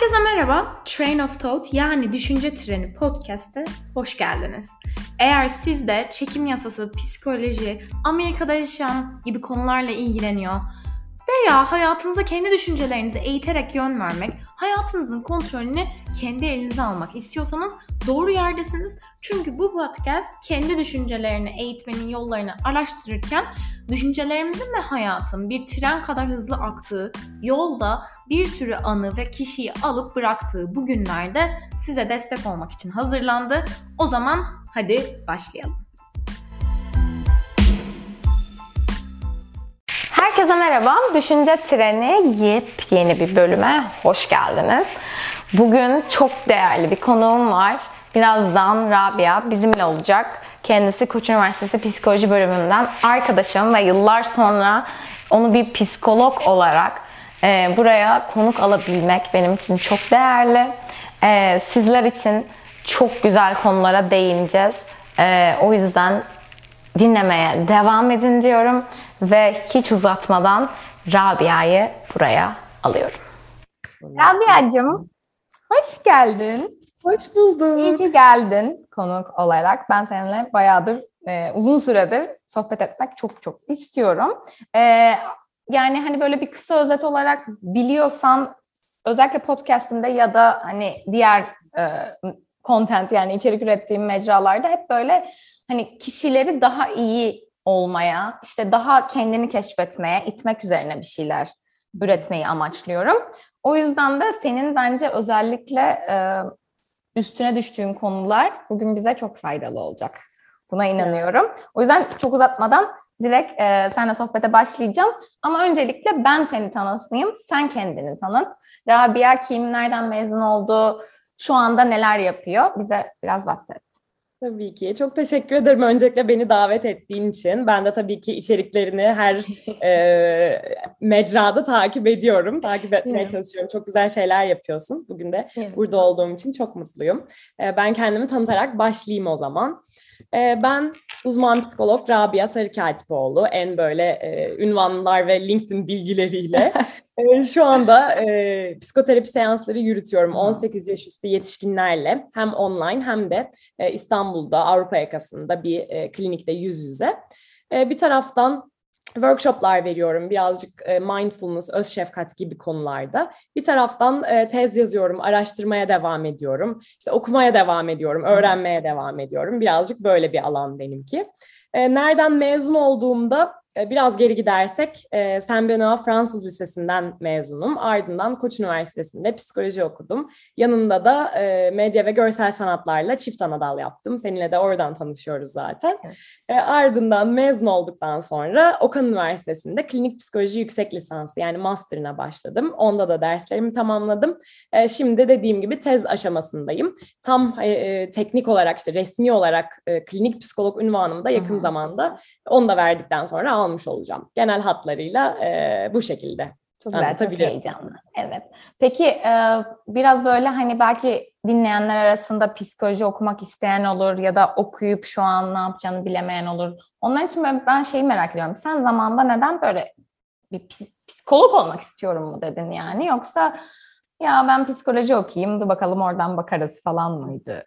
Herkese merhaba. Train of Thought yani Düşünce Treni podcast'e hoş geldiniz. Eğer siz de çekim yasası, psikoloji, Amerika'da yaşayan gibi konularla ilgileniyor veya hayatınıza kendi düşüncelerinizi eğiterek yön vermek, hayatınızın kontrolünü kendi elinize almak istiyorsanız doğru yerdesiniz. Çünkü bu podcast kendi düşüncelerini eğitmenin yollarını araştırırken düşüncelerimizin ve hayatın bir tren kadar hızlı aktığı yolda bir sürü anı ve kişiyi alıp bıraktığı bu günlerde size destek olmak için hazırlandı. O zaman hadi başlayalım. Herkese merhaba. Düşünce Treni yepyeni bir bölüme hoş geldiniz. Bugün çok değerli bir konuğum var. Birazdan Rabia bizimle olacak. Kendisi Koç Üniversitesi Psikoloji bölümünden arkadaşım ve yıllar sonra onu bir psikolog olarak e, buraya konuk alabilmek benim için çok değerli. E, sizler için çok güzel konulara değineceğiz. E, o yüzden dinlemeye devam edin diyorum ve hiç uzatmadan Rabia'yı buraya alıyorum. Rabia'cığım hoş geldin. Hoş buldum. İyi ki geldin konuk olarak. Ben seninle bayağıdır e, uzun süredir sohbet etmek çok çok istiyorum. E, yani hani böyle bir kısa özet olarak biliyorsan özellikle podcast'imde ya da hani diğer e, content yani içerik ürettiğim mecralarda hep böyle hani kişileri daha iyi olmaya, işte daha kendini keşfetmeye, itmek üzerine bir şeyler üretmeyi amaçlıyorum. O yüzden de senin bence özellikle e, üstüne düştüğün konular bugün bize çok faydalı olacak. Buna inanıyorum. O yüzden çok uzatmadan direkt e, seninle sohbete başlayacağım. Ama öncelikle ben seni tanıtmayayım, sen kendini tanıt. Rabia kim, nereden mezun oldu, şu anda neler yapıyor? Bize biraz bahset. Tabii ki. Çok teşekkür ederim öncelikle beni davet ettiğin için. Ben de tabii ki içeriklerini her e, mecrada takip ediyorum. Takip etmeye evet. çalışıyorum. Çok güzel şeyler yapıyorsun. Bugün de evet. burada olduğum için çok mutluyum. E, ben kendimi tanıtarak başlayayım o zaman. E, ben uzman psikolog Rabia Sarıkatipoğlu. En böyle e, ünvanlar ve LinkedIn bilgileriyle e, şu anda e, psikoterapi seansları yürütüyorum 18 yaş üstü yetişkinlerle. Hem online hem de e, İstanbul'da Avrupa yakasında bir e, klinikte yüz yüze. E, bir taraftan workshoplar veriyorum birazcık e, mindfulness, öz şefkat gibi konularda. Bir taraftan e, tez yazıyorum, araştırmaya devam ediyorum. İşte okumaya devam ediyorum, öğrenmeye devam ediyorum. Birazcık böyle bir alan benimki. E, nereden mezun olduğumda biraz geri gidersek e, Saint Benoît Fransız Lisesi'nden mezunum. Ardından Koç Üniversitesi'nde psikoloji okudum. Yanında da e, medya ve görsel sanatlarla çift anadal yaptım. Seninle de oradan tanışıyoruz zaten. E, ardından mezun olduktan sonra Okan Üniversitesi'nde klinik psikoloji yüksek lisansı yani master'ına başladım. Onda da derslerimi tamamladım. E, şimdi dediğim gibi tez aşamasındayım. Tam e, e teknik olarak işte resmi olarak e, klinik psikolog ünvanım da yakın zamanda onu da verdikten sonra almış olacağım. Genel hatlarıyla e, bu şekilde. Çok güzel, çok heyecanlı. Evet. Peki e, biraz böyle hani belki dinleyenler arasında psikoloji okumak isteyen olur ya da okuyup şu an ne yapacağını bilemeyen olur. Onlar için ben, şeyi merak ediyorum. Sen zamanda neden böyle bir psikolog olmak istiyorum mu dedin yani yoksa ya ben psikoloji okuyayım da bakalım oradan bakarız falan mıydı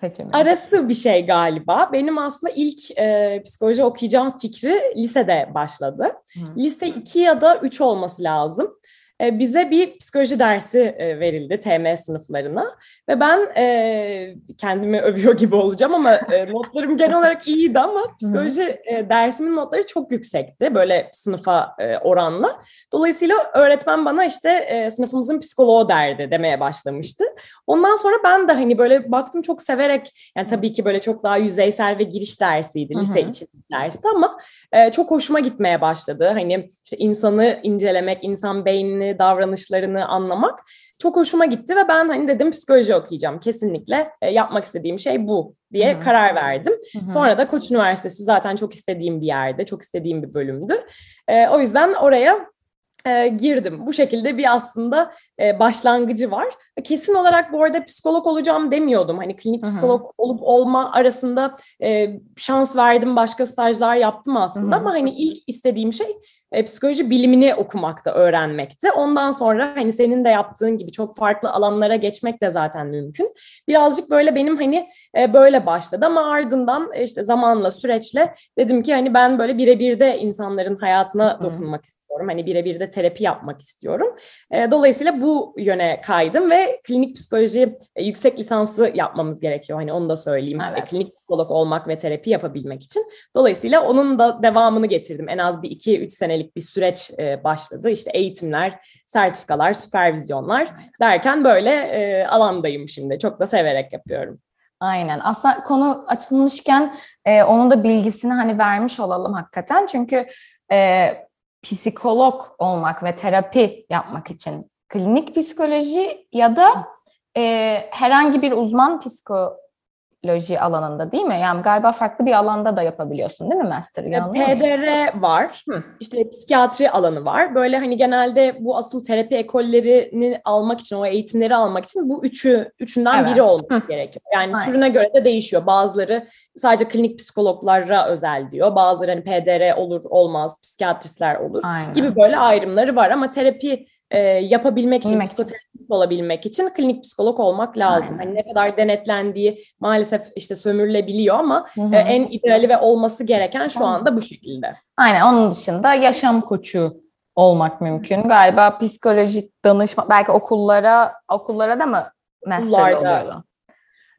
seçimi? Arası bir şey galiba. Benim aslında ilk e, psikoloji okuyacağım fikri lisede başladı. Hı. Lise 2 ya da 3 olması lazım. E, bize bir psikoloji dersi e, verildi TM sınıflarına ve ben e, kendimi övüyor gibi olacağım ama notlarım genel olarak iyiydi ama psikoloji dersimin notları çok yüksekti böyle sınıfa oranla. Dolayısıyla öğretmen bana işte sınıfımızın psikoloğu derdi demeye başlamıştı. Ondan sonra ben de hani böyle baktım çok severek yani tabii ki böyle çok daha yüzeysel ve giriş dersiydi lise için dersti ama çok hoşuma gitmeye başladı. Hani işte insanı incelemek, insan beynini davranışlarını anlamak çok hoşuma gitti ve ben hani dedim psikoloji okuyacağım kesinlikle e, yapmak istediğim şey bu diye Hı-hı. karar verdim. Hı-hı. Sonra da Koç Üniversitesi zaten çok istediğim bir yerde, çok istediğim bir bölümdü. E, o yüzden oraya e, girdim. Bu şekilde bir aslında e, başlangıcı var. Kesin olarak bu arada psikolog olacağım demiyordum. Hani klinik psikolog Hı-hı. olup olma arasında e, şans verdim, başka stajlar yaptım aslında. Hı-hı. Ama hani ilk istediğim şey e, psikoloji bilimini okumakta, öğrenmekte. Ondan sonra hani senin de yaptığın gibi çok farklı alanlara geçmek de zaten mümkün. Birazcık böyle benim hani e, böyle başladı ama ardından e, işte zamanla, süreçle dedim ki hani ben böyle birebir de insanların hayatına dokunmak istiyorum. Hani birebir de terapi yapmak istiyorum. E, dolayısıyla bu yöne kaydım ve klinik psikoloji e, yüksek lisansı yapmamız gerekiyor. Hani onu da söyleyeyim. E, evet. E, klinik psikolog olmak ve terapi yapabilmek için. Dolayısıyla onun da devamını getirdim. En az bir iki üç senelik bir süreç e, başladı. İşte eğitimler, sertifikalar, süpervizyonlar derken böyle e, alandayım şimdi. Çok da severek yapıyorum. Aynen. Aslında konu açılmışken e, onun da bilgisini hani vermiş olalım hakikaten. Çünkü e, psikolog olmak ve terapi yapmak için klinik psikoloji ya da e, herhangi bir uzman psikoloji alanında değil mi? Yani galiba farklı bir alanda da yapabiliyorsun değil mi master? PDR var. Hı. İşte psikiyatri alanı var. Böyle hani genelde bu asıl terapi ekollerini almak için, o eğitimleri almak için bu üçü üçünden evet. biri olması Hı. gerekiyor. Yani Aynen. türüne göre de değişiyor. Bazıları sadece klinik psikologlara özel diyor. Bazıları hani PDR olur olmaz, psikiyatristler olur Aynen. gibi böyle ayrımları var ama terapi e, yapabilmek için, psikoterapist olabilmek için klinik psikolog olmak lazım. Aynen. Hani ne kadar denetlendiği maalesef işte sömürülebiliyor ama e, en ideali ve olması gereken şu anda bu şekilde. Aynen onun dışında yaşam koçu olmak mümkün. Galiba psikolojik danışma belki okullara okullara da mı master oluyordu?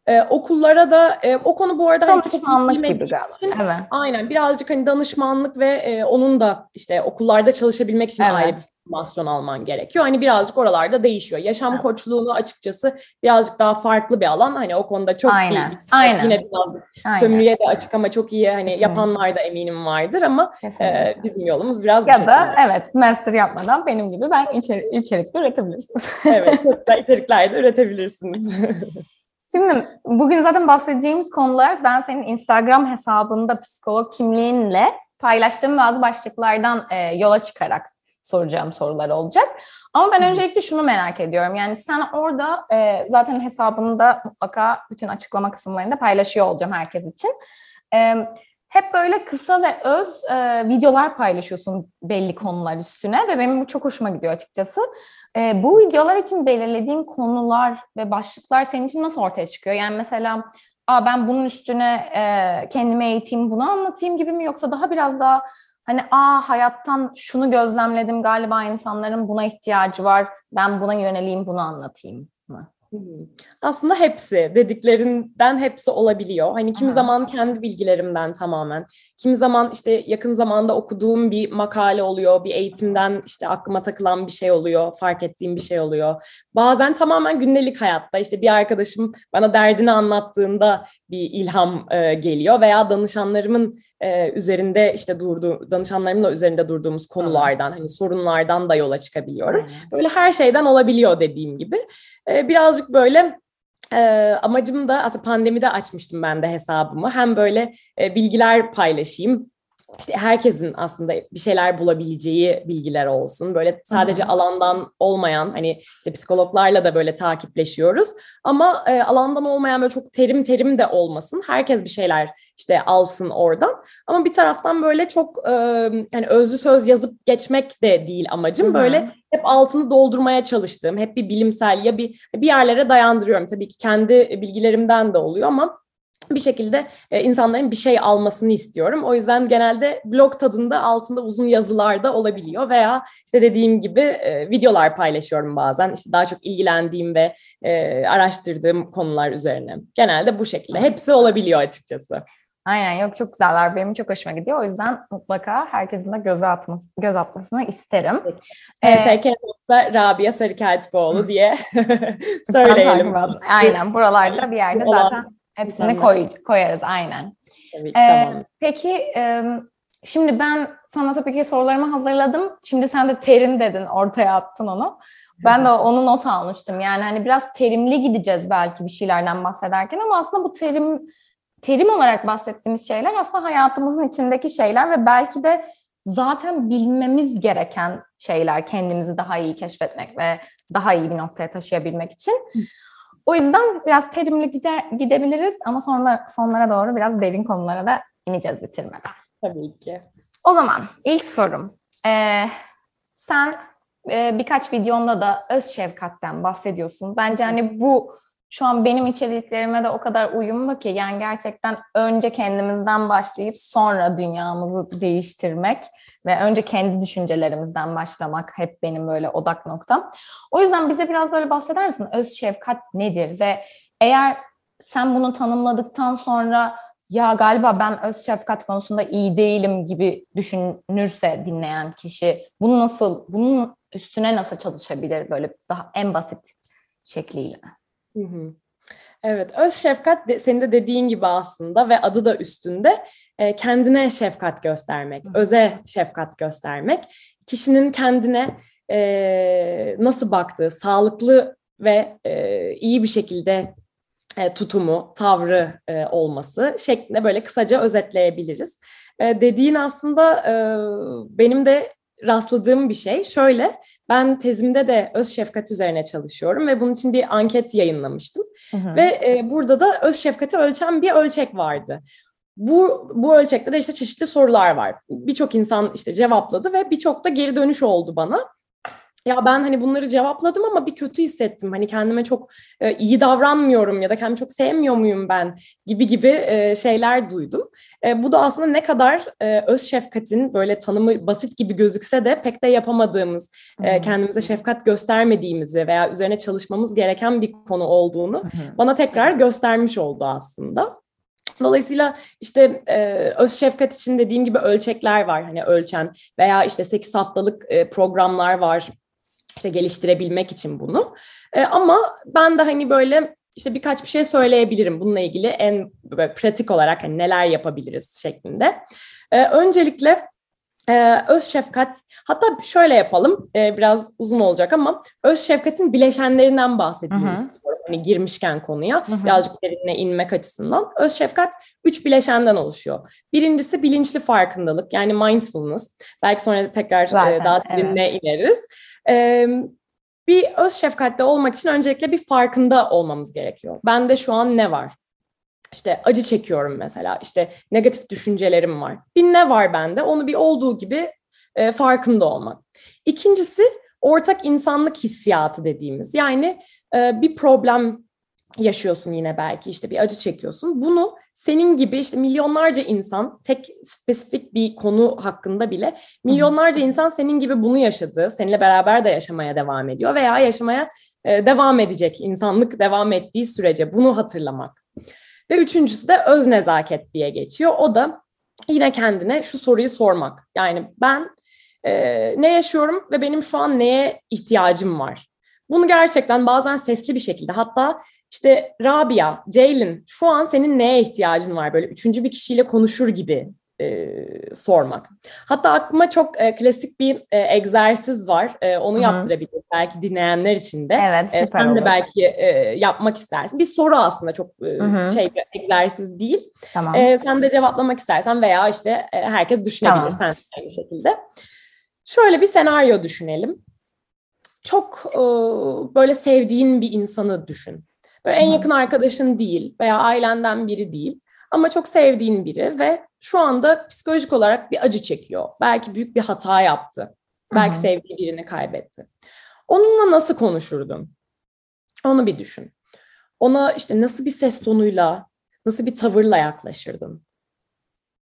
Ee, okullara da e, o konu bu arada danışmanlık hani gibi galiba. Için, evet. Aynen birazcık hani danışmanlık ve e, onun da işte okullarda çalışabilmek için evet. ayrı bir formasyon alman gerekiyor. Hani birazcık oralarda değişiyor. Yaşam evet. koçluğunu açıkçası birazcık daha farklı bir alan. Hani o konuda çok Aynen. iyi. Aynen. Yine biraz Aynen. sömürüye de açık ama çok iyi hani Kesinlikle. yapanlar da eminim vardır ama e, bizim yolumuz biraz Ya da evet master yapmadan benim gibi ben içerik, içerikli üretebilirsiniz. evet içerikler de üretebilirsiniz. Şimdi bugün zaten bahsedeceğimiz konular ben senin Instagram hesabında psikolog kimliğinle paylaştığım bazı başlıklardan e, yola çıkarak soracağım sorular olacak. Ama ben öncelikle şunu merak ediyorum. Yani sen orada e, zaten hesabında mutlaka bütün açıklama kısımlarında paylaşıyor olacağım herkes için. E, hep böyle kısa ve öz e, videolar paylaşıyorsun belli konular üstüne ve benim bu çok hoşuma gidiyor açıkçası. E, bu videolar için belirlediğin konular ve başlıklar senin için nasıl ortaya çıkıyor? Yani mesela Aa, ben bunun üstüne e, kendime eğiteyim, bunu anlatayım gibi mi yoksa daha biraz daha hani aa hayattan şunu gözlemledim galiba insanların buna ihtiyacı var, ben buna yöneleyim, bunu anlatayım? Aslında hepsi dediklerinden hepsi olabiliyor. Hani kimi Aha. zaman kendi bilgilerimden tamamen, kimi zaman işte yakın zamanda okuduğum bir makale oluyor, bir eğitimden işte aklıma takılan bir şey oluyor, fark ettiğim bir şey oluyor. Bazen tamamen gündelik hayatta işte bir arkadaşım bana derdini anlattığında bir ilham e, geliyor veya danışanlarımın e, üzerinde işte durduğu danışanlarımla üzerinde durduğumuz konulardan hani sorunlardan da yola çıkabiliyorum. Böyle her şeyden olabiliyor dediğim gibi. E, birazcık böyle e, amacım da aslında pandemide açmıştım ben de hesabımı. Hem böyle e, bilgiler paylaşayım işte herkesin aslında bir şeyler bulabileceği bilgiler olsun. Böyle sadece Hı-hı. alandan olmayan hani işte psikologlarla da böyle takipleşiyoruz. Ama e, alandan olmayan böyle çok terim terim de olmasın. Herkes bir şeyler işte alsın oradan. Ama bir taraftan böyle çok e, yani özlü söz yazıp geçmek de değil amacım. Hı-hı. Böyle hep altını doldurmaya çalıştığım, hep bir bilimsel ya bir bir yerlere dayandırıyorum. Tabii ki kendi bilgilerimden de oluyor ama bir şekilde e, insanların bir şey almasını istiyorum. O yüzden genelde blog tadında altında uzun yazılar da olabiliyor veya işte dediğim gibi e, videolar paylaşıyorum bazen. İşte daha çok ilgilendiğim ve e, araştırdığım konular üzerine. Genelde bu şekilde. Hepsi olabiliyor açıkçası. Aynen yok çok güzeller. Benim çok hoşuma gidiyor. O yüzden mutlaka herkesin de göz, atması, göz atmasını isterim. PSK ee, Rabia Sarıkeltipoğlu diye söyleyelim. Aynen buralarda bir yerde zaten Hepsini koy, koyarız aynen. Tabii, ee, tamam. Peki e, şimdi ben sana tabii ki sorularımı hazırladım. Şimdi sen de terim dedin, ortaya attın onu. Ben de onu not almıştım. Yani hani biraz terimli gideceğiz belki bir şeylerden bahsederken ama aslında bu terim terim olarak bahsettiğimiz şeyler aslında hayatımızın içindeki şeyler ve belki de zaten bilmemiz gereken şeyler kendimizi daha iyi keşfetmek ve daha iyi bir noktaya taşıyabilmek için. O yüzden biraz terimli gider, gidebiliriz ama sonra sonlara doğru biraz derin konulara da ineceğiz bitirmeden. Tabii ki. O zaman ilk sorum. Ee, sen e, birkaç videonda da öz şefkatten bahsediyorsun. Bence hani bu şu an benim içeriklerime de o kadar uyumlu ki yani gerçekten önce kendimizden başlayıp sonra dünyamızı değiştirmek ve önce kendi düşüncelerimizden başlamak hep benim böyle odak noktam. O yüzden bize biraz böyle bahseder misin? Öz şefkat nedir ve eğer sen bunu tanımladıktan sonra ya galiba ben öz şefkat konusunda iyi değilim gibi düşünürse dinleyen kişi bunu nasıl bunun üstüne nasıl çalışabilir böyle daha en basit şekliyle? Hı hı. Evet, öz şefkat de, senin de dediğin gibi aslında ve adı da üstünde e, kendine şefkat göstermek, öze şefkat göstermek. Kişinin kendine e, nasıl baktığı, sağlıklı ve e, iyi bir şekilde e, tutumu, tavrı e, olması şeklinde böyle kısaca özetleyebiliriz. E, dediğin aslında e, benim de rastladığım bir şey. Şöyle, ben tezimde de öz şefkat üzerine çalışıyorum ve bunun için bir anket yayınlamıştım. Hı hı. Ve e, burada da öz şefkati ölçen bir ölçek vardı. Bu, bu ölçekte de işte çeşitli sorular var. Birçok insan işte cevapladı ve birçok da geri dönüş oldu bana ya ben hani bunları cevapladım ama bir kötü hissettim. Hani kendime çok e, iyi davranmıyorum ya da kendimi çok sevmiyor muyum ben gibi gibi e, şeyler duydum. E, bu da aslında ne kadar e, öz şefkatin böyle tanımı basit gibi gözükse de pek de yapamadığımız, e, kendimize şefkat göstermediğimizi veya üzerine çalışmamız gereken bir konu olduğunu bana tekrar göstermiş oldu aslında. Dolayısıyla işte e, öz şefkat için dediğim gibi ölçekler var hani ölçen veya işte 8 haftalık e, programlar var işte geliştirebilmek için bunu. E, ama ben de hani böyle işte birkaç bir şey söyleyebilirim bununla ilgili en pratik olarak hani neler yapabiliriz şeklinde. E, öncelikle ee, öz şefkat, hatta şöyle yapalım, ee, biraz uzun olacak ama öz şefkatin bileşenlerinden bahsedeyim istiyorum. Hani girmişken konuya, Hı-hı. birazcık derinine inmek açısından. Öz şefkat üç bileşenden oluşuyor. Birincisi bilinçli farkındalık, yani mindfulness. Belki sonra tekrar Zaten, e, daha derinine evet. ineriz. Ee, bir öz şefkatli olmak için öncelikle bir farkında olmamız gerekiyor. Bende şu an ne var? İşte acı çekiyorum mesela. İşte negatif düşüncelerim var. Bir ne var bende? Onu bir olduğu gibi e, farkında olmak. İkincisi ortak insanlık hissiyatı dediğimiz. Yani e, bir problem yaşıyorsun yine belki işte bir acı çekiyorsun. Bunu senin gibi işte milyonlarca insan tek spesifik bir konu hakkında bile milyonlarca insan senin gibi bunu yaşadı. Seninle beraber de yaşamaya devam ediyor veya yaşamaya e, devam edecek insanlık devam ettiği sürece bunu hatırlamak. Ve üçüncüsü de öz nezaket diye geçiyor. O da yine kendine şu soruyu sormak. Yani ben e, ne yaşıyorum ve benim şu an neye ihtiyacım var? Bunu gerçekten bazen sesli bir şekilde hatta işte Rabia, Ceylin şu an senin neye ihtiyacın var böyle üçüncü bir kişiyle konuşur gibi e, sormak. Hatta aklıma çok e, klasik bir e, egzersiz var. E, onu yaptırabilir belki dinleyenler için de. Evet, süper e, Sen olur. de belki e, yapmak istersin. Bir soru aslında çok e, şey bir egzersiz değil. Tamam. E, sen de cevaplamak istersen veya işte e, herkes düşünebilir tamam. sen aynı şekilde. Şöyle bir senaryo düşünelim. Çok e, böyle sevdiğin bir insanı düşün. Böyle en yakın arkadaşın değil veya ailenden biri değil ama çok sevdiğin biri ve şu anda psikolojik olarak bir acı çekiyor. Belki büyük bir hata yaptı. Belki Hı-hı. sevdiği birini kaybetti. Onunla nasıl konuşurdun? Onu bir düşün. Ona işte nasıl bir ses tonuyla, nasıl bir tavırla yaklaşırdın?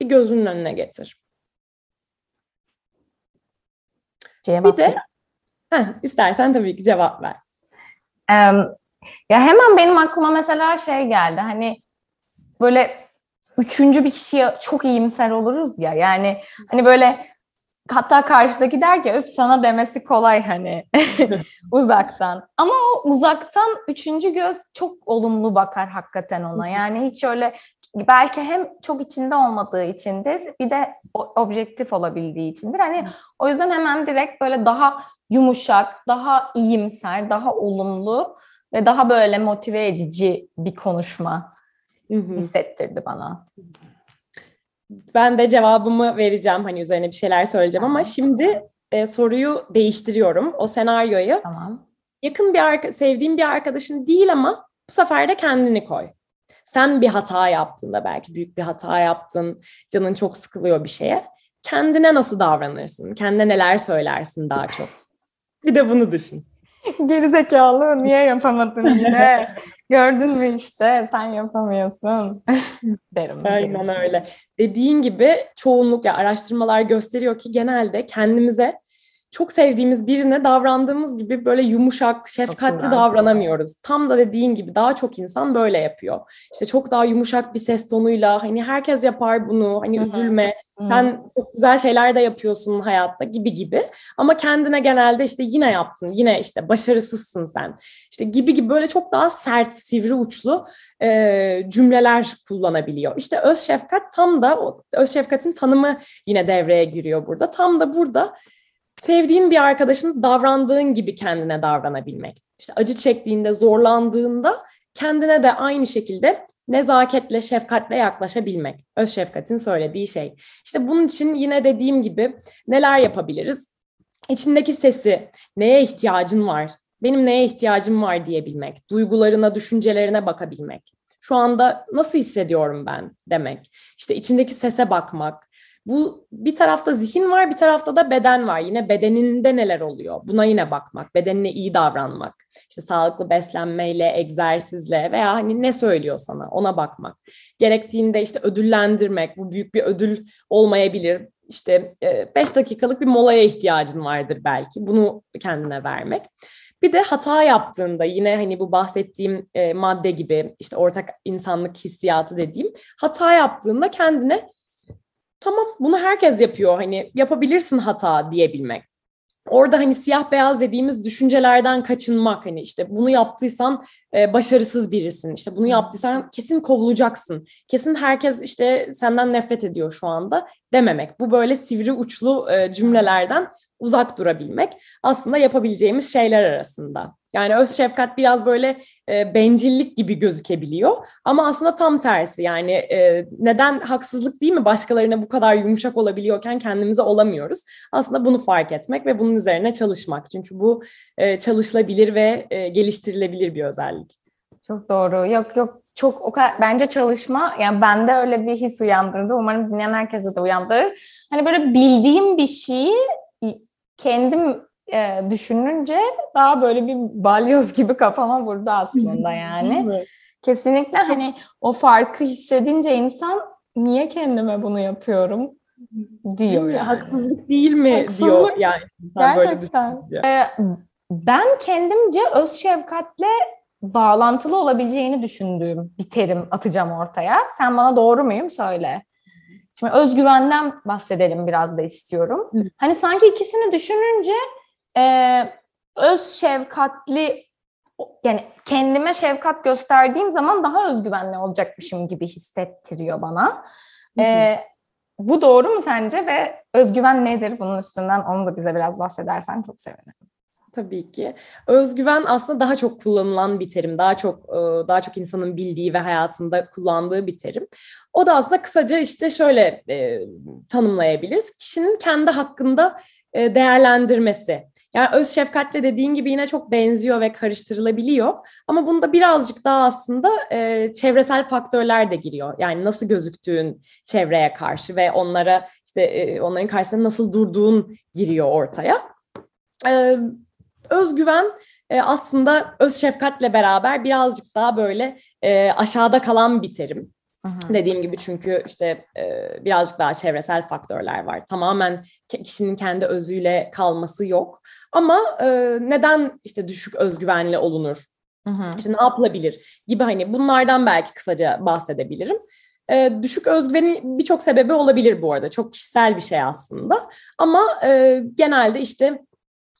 Bir gözünün önüne getir. Cevap bir de heh, istersen tabii ki cevap ver. Um, ya hemen benim aklıma mesela şey geldi. Hani böyle üçüncü bir kişiye çok iyimser oluruz ya. Yani hani böyle hatta karşıdaki der ki öp sana demesi kolay hani uzaktan. Ama o uzaktan üçüncü göz çok olumlu bakar hakikaten ona. Yani hiç öyle belki hem çok içinde olmadığı içindir bir de objektif olabildiği içindir. Hani o yüzden hemen direkt böyle daha yumuşak, daha iyimser, daha olumlu ve daha böyle motive edici bir konuşma hissettirdi bana. ben de cevabımı vereceğim hani üzerine bir şeyler söyleyeceğim ama şimdi e, soruyu değiştiriyorum. O senaryoyu Tamam. yakın bir arka, sevdiğin bir arkadaşın değil ama bu sefer de kendini koy. Sen bir hata yaptığında belki büyük bir hata yaptın, canın çok sıkılıyor bir şeye. Kendine nasıl davranırsın? Kendine neler söylersin daha çok? Bir de bunu düşün. Gerizekalı niye yapamadın yine? Gördün mü işte sen yapamıyorsun derim. Aynen öyle. Dediğin gibi çoğunluk ya araştırmalar gösteriyor ki genelde kendimize çok sevdiğimiz birine davrandığımız gibi böyle yumuşak, şefkatli davranamıyoruz. Tam da dediğin gibi daha çok insan böyle yapıyor. İşte çok daha yumuşak bir ses tonuyla hani herkes yapar bunu hani üzülme sen çok güzel şeyler de yapıyorsun hayatta gibi gibi. Ama kendine genelde işte yine yaptın, yine işte başarısızsın sen. İşte gibi gibi böyle çok daha sert, sivri uçlu e, cümleler kullanabiliyor. İşte öz şefkat tam da öz şefkatin tanımı yine devreye giriyor burada. Tam da burada sevdiğin bir arkadaşın davrandığın gibi kendine davranabilmek. İşte acı çektiğinde, zorlandığında kendine de aynı şekilde nezaketle, şefkatle yaklaşabilmek. Öz şefkatin söylediği şey. İşte bunun için yine dediğim gibi neler yapabiliriz? İçindeki sesi, neye ihtiyacın var? Benim neye ihtiyacım var diyebilmek. Duygularına, düşüncelerine bakabilmek. Şu anda nasıl hissediyorum ben demek. İşte içindeki sese bakmak. Bu bir tarafta zihin var, bir tarafta da beden var. Yine bedeninde neler oluyor? Buna yine bakmak, bedenine iyi davranmak. İşte sağlıklı beslenmeyle, egzersizle veya hani ne söylüyor sana ona bakmak. Gerektiğinde işte ödüllendirmek, bu büyük bir ödül olmayabilir. İşte 5 dakikalık bir molaya ihtiyacın vardır belki. Bunu kendine vermek. Bir de hata yaptığında yine hani bu bahsettiğim e, madde gibi işte ortak insanlık hissiyatı dediğim hata yaptığında kendine tamam bunu herkes yapıyor hani yapabilirsin hata diyebilmek. Orada hani siyah beyaz dediğimiz düşüncelerden kaçınmak hani işte bunu yaptıysan e, başarısız birisin. işte bunu yaptıysan kesin kovulacaksın. Kesin herkes işte senden nefret ediyor şu anda dememek. Bu böyle sivri uçlu e, cümlelerden uzak durabilmek aslında yapabileceğimiz şeyler arasında. Yani öz şefkat biraz böyle e, bencillik gibi gözükebiliyor ama aslında tam tersi yani e, neden haksızlık değil mi başkalarına bu kadar yumuşak olabiliyorken kendimize olamıyoruz. Aslında bunu fark etmek ve bunun üzerine çalışmak çünkü bu e, çalışılabilir ve e, geliştirilebilir bir özellik. Çok doğru. Yok yok çok o kadar bence çalışma yani bende öyle bir his uyandırdı. Umarım dinleyen herkese de uyandırır. Hani böyle bildiğim bir şeyi kendim e, düşününce daha böyle bir balyoz gibi kafama vurdu aslında yani. Kesinlikle hani o farkı hissedince insan niye kendime bunu yapıyorum diyor yani. Haksızlık değil mi Haksızlık. diyor yani. Gerçekten. Ee, ben kendimce öz şefkatle bağlantılı olabileceğini düşündüğüm bir terim atacağım ortaya. Sen bana doğru muyum söyle. Şimdi özgüvenden bahsedelim biraz da istiyorum. Hı. Hani sanki ikisini düşününce e, öz şefkatli yani kendime şefkat gösterdiğim zaman daha özgüvenli olacakmışım gibi hissettiriyor bana. Hı hı. E, bu doğru mu sence ve özgüven nedir bunun üstünden onu da bize biraz bahsedersen çok sevinirim. Tabii ki. Özgüven aslında daha çok kullanılan bir terim. Daha çok e, daha çok insanın bildiği ve hayatında kullandığı bir terim. O da aslında kısaca işte şöyle e, tanımlayabiliriz. Kişinin kendi hakkında e, değerlendirmesi. Yani öz şefkatle dediğin gibi yine çok benziyor ve karıştırılabiliyor. Ama bunda birazcık daha aslında e, çevresel faktörler de giriyor. Yani nasıl gözüktüğün çevreye karşı ve onlara işte e, onların karşısında nasıl durduğun giriyor ortaya. E, özgüven e, aslında öz şefkatle beraber birazcık daha böyle e, aşağıda kalan bir terim. Hı hı. Dediğim gibi çünkü işte e, birazcık daha çevresel faktörler var. Tamamen kişinin kendi özüyle kalması yok. Ama e, neden işte düşük özgüvenli olunur? Hı hı. İşte ne yapılabilir gibi hani bunlardan belki kısaca bahsedebilirim. E, düşük özgüvenin birçok sebebi olabilir bu arada. Çok kişisel bir şey aslında. Ama e, genelde işte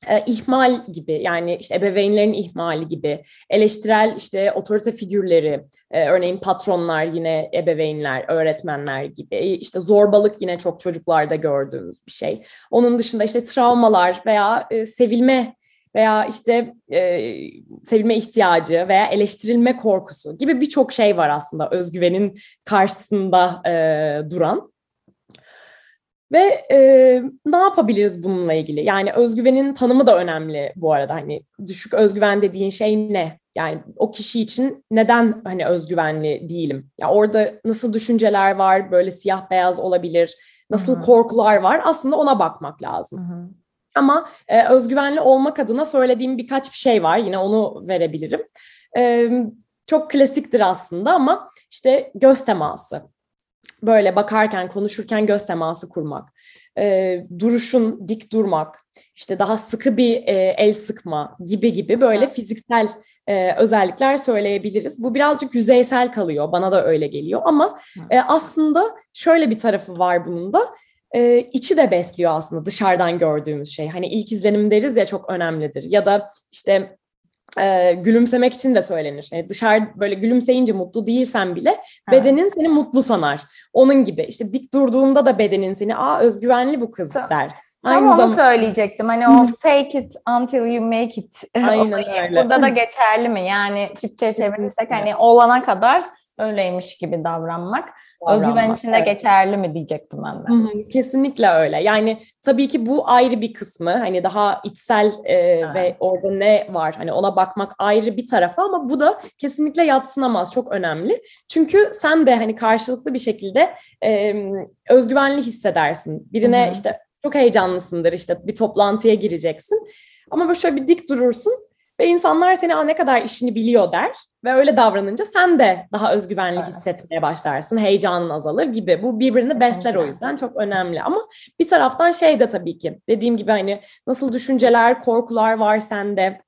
e, ihmal gibi yani işte ebeveynlerin ihmali gibi eleştirel işte otorite figürleri e, örneğin patronlar yine ebeveynler öğretmenler gibi E, işte zorbalık yine çok çocuklarda gördüğümüz bir şey onun dışında işte travmalar veya e, sevilme veya işte e, sevilme ihtiyacı veya eleştirilme korkusu gibi birçok şey var aslında özgüvenin karşısında e, duran. Ve e, ne yapabiliriz bununla ilgili? Yani özgüvenin tanımı da önemli bu arada. Hani düşük özgüven dediğin şey ne? Yani o kişi için neden hani özgüvenli değilim? Ya orada nasıl düşünceler var? Böyle siyah beyaz olabilir. Nasıl Hı-hı. korkular var? Aslında ona bakmak lazım. Hı-hı. Ama e, özgüvenli olmak adına söylediğim birkaç bir şey var. Yine onu verebilirim. E, çok klasiktir aslında ama işte göz teması böyle bakarken, konuşurken göz teması kurmak, e, duruşun dik durmak, işte daha sıkı bir e, el sıkma gibi gibi böyle fiziksel e, özellikler söyleyebiliriz. Bu birazcık yüzeysel kalıyor, bana da öyle geliyor ama e, aslında şöyle bir tarafı var bunun da. E, içi de besliyor aslında dışarıdan gördüğümüz şey. Hani ilk izlenim deriz ya çok önemlidir. Ya da işte e, gülümsemek için de söylenir. Yani dışarı böyle gülümseyince mutlu değilsen bile ha. bedenin seni mutlu sanar. Onun gibi işte dik durduğunda da bedenin seni aa özgüvenli bu kız Tam, der. Tam Aynı onu zaman... söyleyecektim. Hani o fake it until you make it. Aynen öyle. Burada da geçerli mi? Yani Türkçe'ye çevirirsek hani olana kadar öyleymiş gibi davranmak. Özgüven içinde evet. geçerli mi diyecektim ben de. Hı hı, kesinlikle öyle. Yani tabii ki bu ayrı bir kısmı. Hani daha içsel e, evet. ve orada ne var hani ona bakmak ayrı bir tarafı ama bu da kesinlikle yatsınamaz. Çok önemli. Çünkü sen de hani karşılıklı bir şekilde e, özgüvenli hissedersin. Birine hı hı. işte çok heyecanlısındır işte bir toplantıya gireceksin. Ama böyle şöyle bir dik durursun ve insanlar seni ne kadar işini biliyor der ve öyle davranınca sen de daha özgüvenli hissetmeye başlarsın. Heyecanın azalır gibi. Bu birbirini besler o yüzden çok önemli. Ama bir taraftan şey de tabii ki dediğim gibi hani nasıl düşünceler, korkular var sende.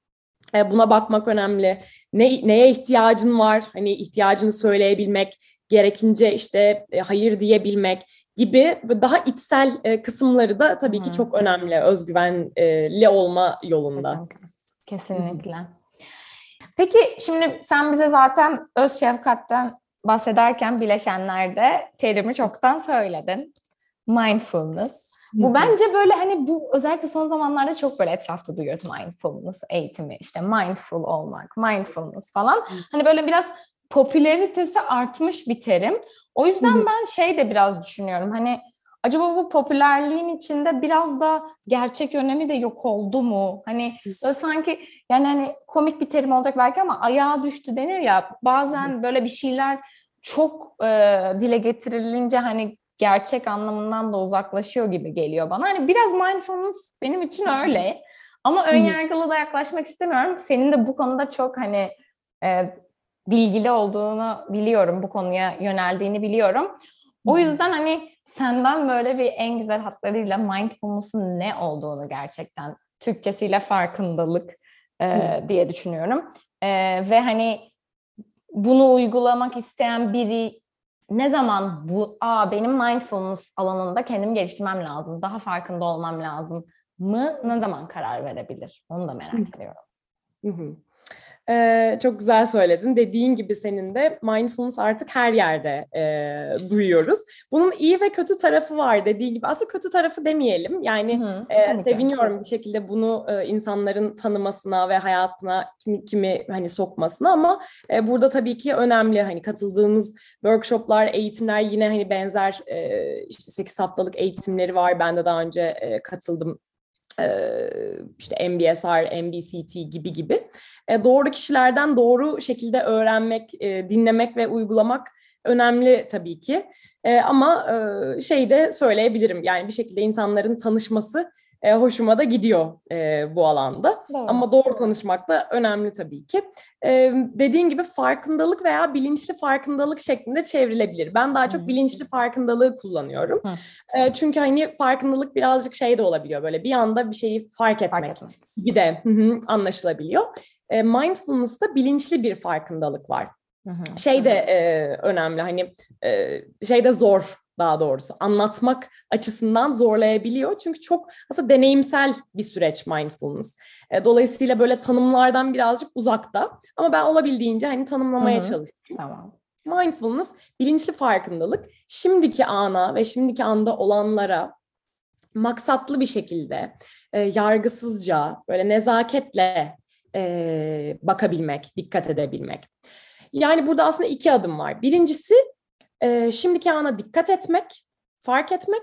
E, buna bakmak önemli. Ne, neye ihtiyacın var? Hani ihtiyacını söyleyebilmek, gerekince işte e, hayır diyebilmek gibi daha içsel e, kısımları da tabii ki çok önemli özgüvenli olma yolunda. Kesinlikle. Peki şimdi sen bize zaten öz şefkatten bahsederken bileşenlerde terimi çoktan söyledin. Mindfulness. Bu bence böyle hani bu özellikle son zamanlarda çok böyle etrafta duyuyoruz mindfulness eğitimi işte mindful olmak, mindfulness falan. Hani böyle biraz popülaritesi artmış bir terim. O yüzden ben şey de biraz düşünüyorum. Hani acaba bu popülerliğin içinde biraz da gerçek önemi de yok oldu mu? Hani böyle sanki yani hani komik bir terim olacak belki ama ayağa düştü denir ya bazen böyle bir şeyler çok e, dile getirilince hani gerçek anlamından da uzaklaşıyor gibi geliyor bana. Hani biraz mindfulness benim için öyle. Ama ön yargılı da yaklaşmak istemiyorum. Senin de bu konuda çok hani e, bilgili olduğunu biliyorum. Bu konuya yöneldiğini biliyorum. O yüzden hani senden böyle bir en güzel hatlarıyla mindfulness'ın ne olduğunu gerçekten Türkçesiyle farkındalık e, diye düşünüyorum. E, ve hani bunu uygulamak isteyen biri ne zaman bu aa benim mindfulness alanında kendimi geliştirmem lazım, daha farkında olmam lazım mı ne zaman karar verebilir? Onu da merak ediyorum. Hı hı. Ee, çok güzel söyledin. Dediğin gibi senin de mindfulness artık her yerde e, duyuyoruz. Bunun iyi ve kötü tarafı var dediğin gibi. Aslında kötü tarafı demeyelim. Yani Hı, e, seviniyorum bir şekilde bunu e, insanların tanımasına ve hayatına kimi, kimi hani sokmasına ama e, burada tabii ki önemli hani katıldığımız workshoplar, eğitimler yine hani benzer e, işte 8 haftalık eğitimleri var. Ben de daha önce e, katıldım işte MBSR, MBCT gibi gibi doğru kişilerden doğru şekilde öğrenmek, dinlemek ve uygulamak önemli tabii ki. Ama şey de söyleyebilirim yani bir şekilde insanların tanışması e, hoşuma da gidiyor e, bu alanda. Doğru. Ama doğru tanışmak da önemli tabii ki. E, dediğin gibi farkındalık veya bilinçli farkındalık şeklinde çevrilebilir. Ben daha çok bilinçli farkındalığı kullanıyorum. E, çünkü hani farkındalık birazcık şey de olabiliyor böyle bir anda bir şeyi fark etmek, fark etmek. gibi de anlaşılabiliyor. E, mindfulness'ta bilinçli bir farkındalık var. Hı hı. Şey de e, önemli hani e, şey de zor daha doğrusu anlatmak açısından zorlayabiliyor. Çünkü çok aslında deneyimsel bir süreç mindfulness. E, dolayısıyla böyle tanımlardan birazcık uzakta ama ben olabildiğince hani tanımlamaya Hı-hı. çalışıyorum. Tamam. Mindfulness bilinçli farkındalık şimdiki ana ve şimdiki anda olanlara maksatlı bir şekilde e, yargısızca böyle nezaketle e, bakabilmek, dikkat edebilmek. Yani burada aslında iki adım var. Birincisi e, şimdiki ana dikkat etmek, fark etmek.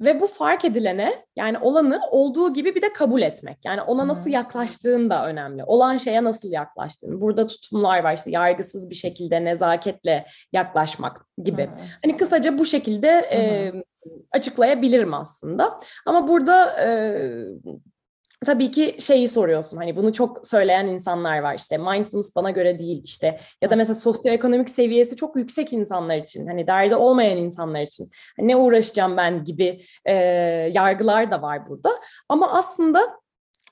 ve bu fark edilene yani olanı olduğu gibi bir de kabul etmek. Yani ona nasıl yaklaştığın da önemli. Olan şeye nasıl yaklaştığın. Burada tutumlar var işte yargısız bir şekilde nezaketle yaklaşmak gibi. Hani kısaca bu şekilde e, açıklayabilirim aslında. Ama burada e, tabii ki şeyi soruyorsun hani bunu çok söyleyen insanlar var işte mindfulness bana göre değil işte. Ya da mesela sosyoekonomik seviyesi çok yüksek insanlar için hani derdi olmayan insanlar için. Hani ne uğraşacağım ben gibi e, yargılar da var burada. Ama aslında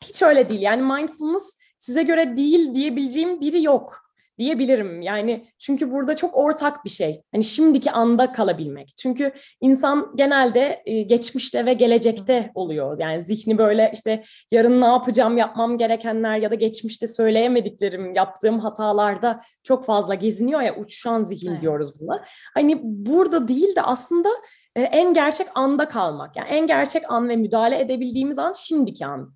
hiç öyle değil. Yani mindfulness size göre değil diyebileceğim biri yok diyebilirim. Yani çünkü burada çok ortak bir şey. Hani şimdiki anda kalabilmek. Çünkü insan genelde e, geçmişte ve gelecekte oluyor. Yani zihni böyle işte yarın ne yapacağım, yapmam gerekenler ya da geçmişte söyleyemediklerim, yaptığım hatalarda çok fazla geziniyor ya uçuşan zihin evet. diyoruz buna. Hani burada değil de aslında en gerçek anda kalmak. Yani en gerçek an ve müdahale edebildiğimiz an şimdiki an.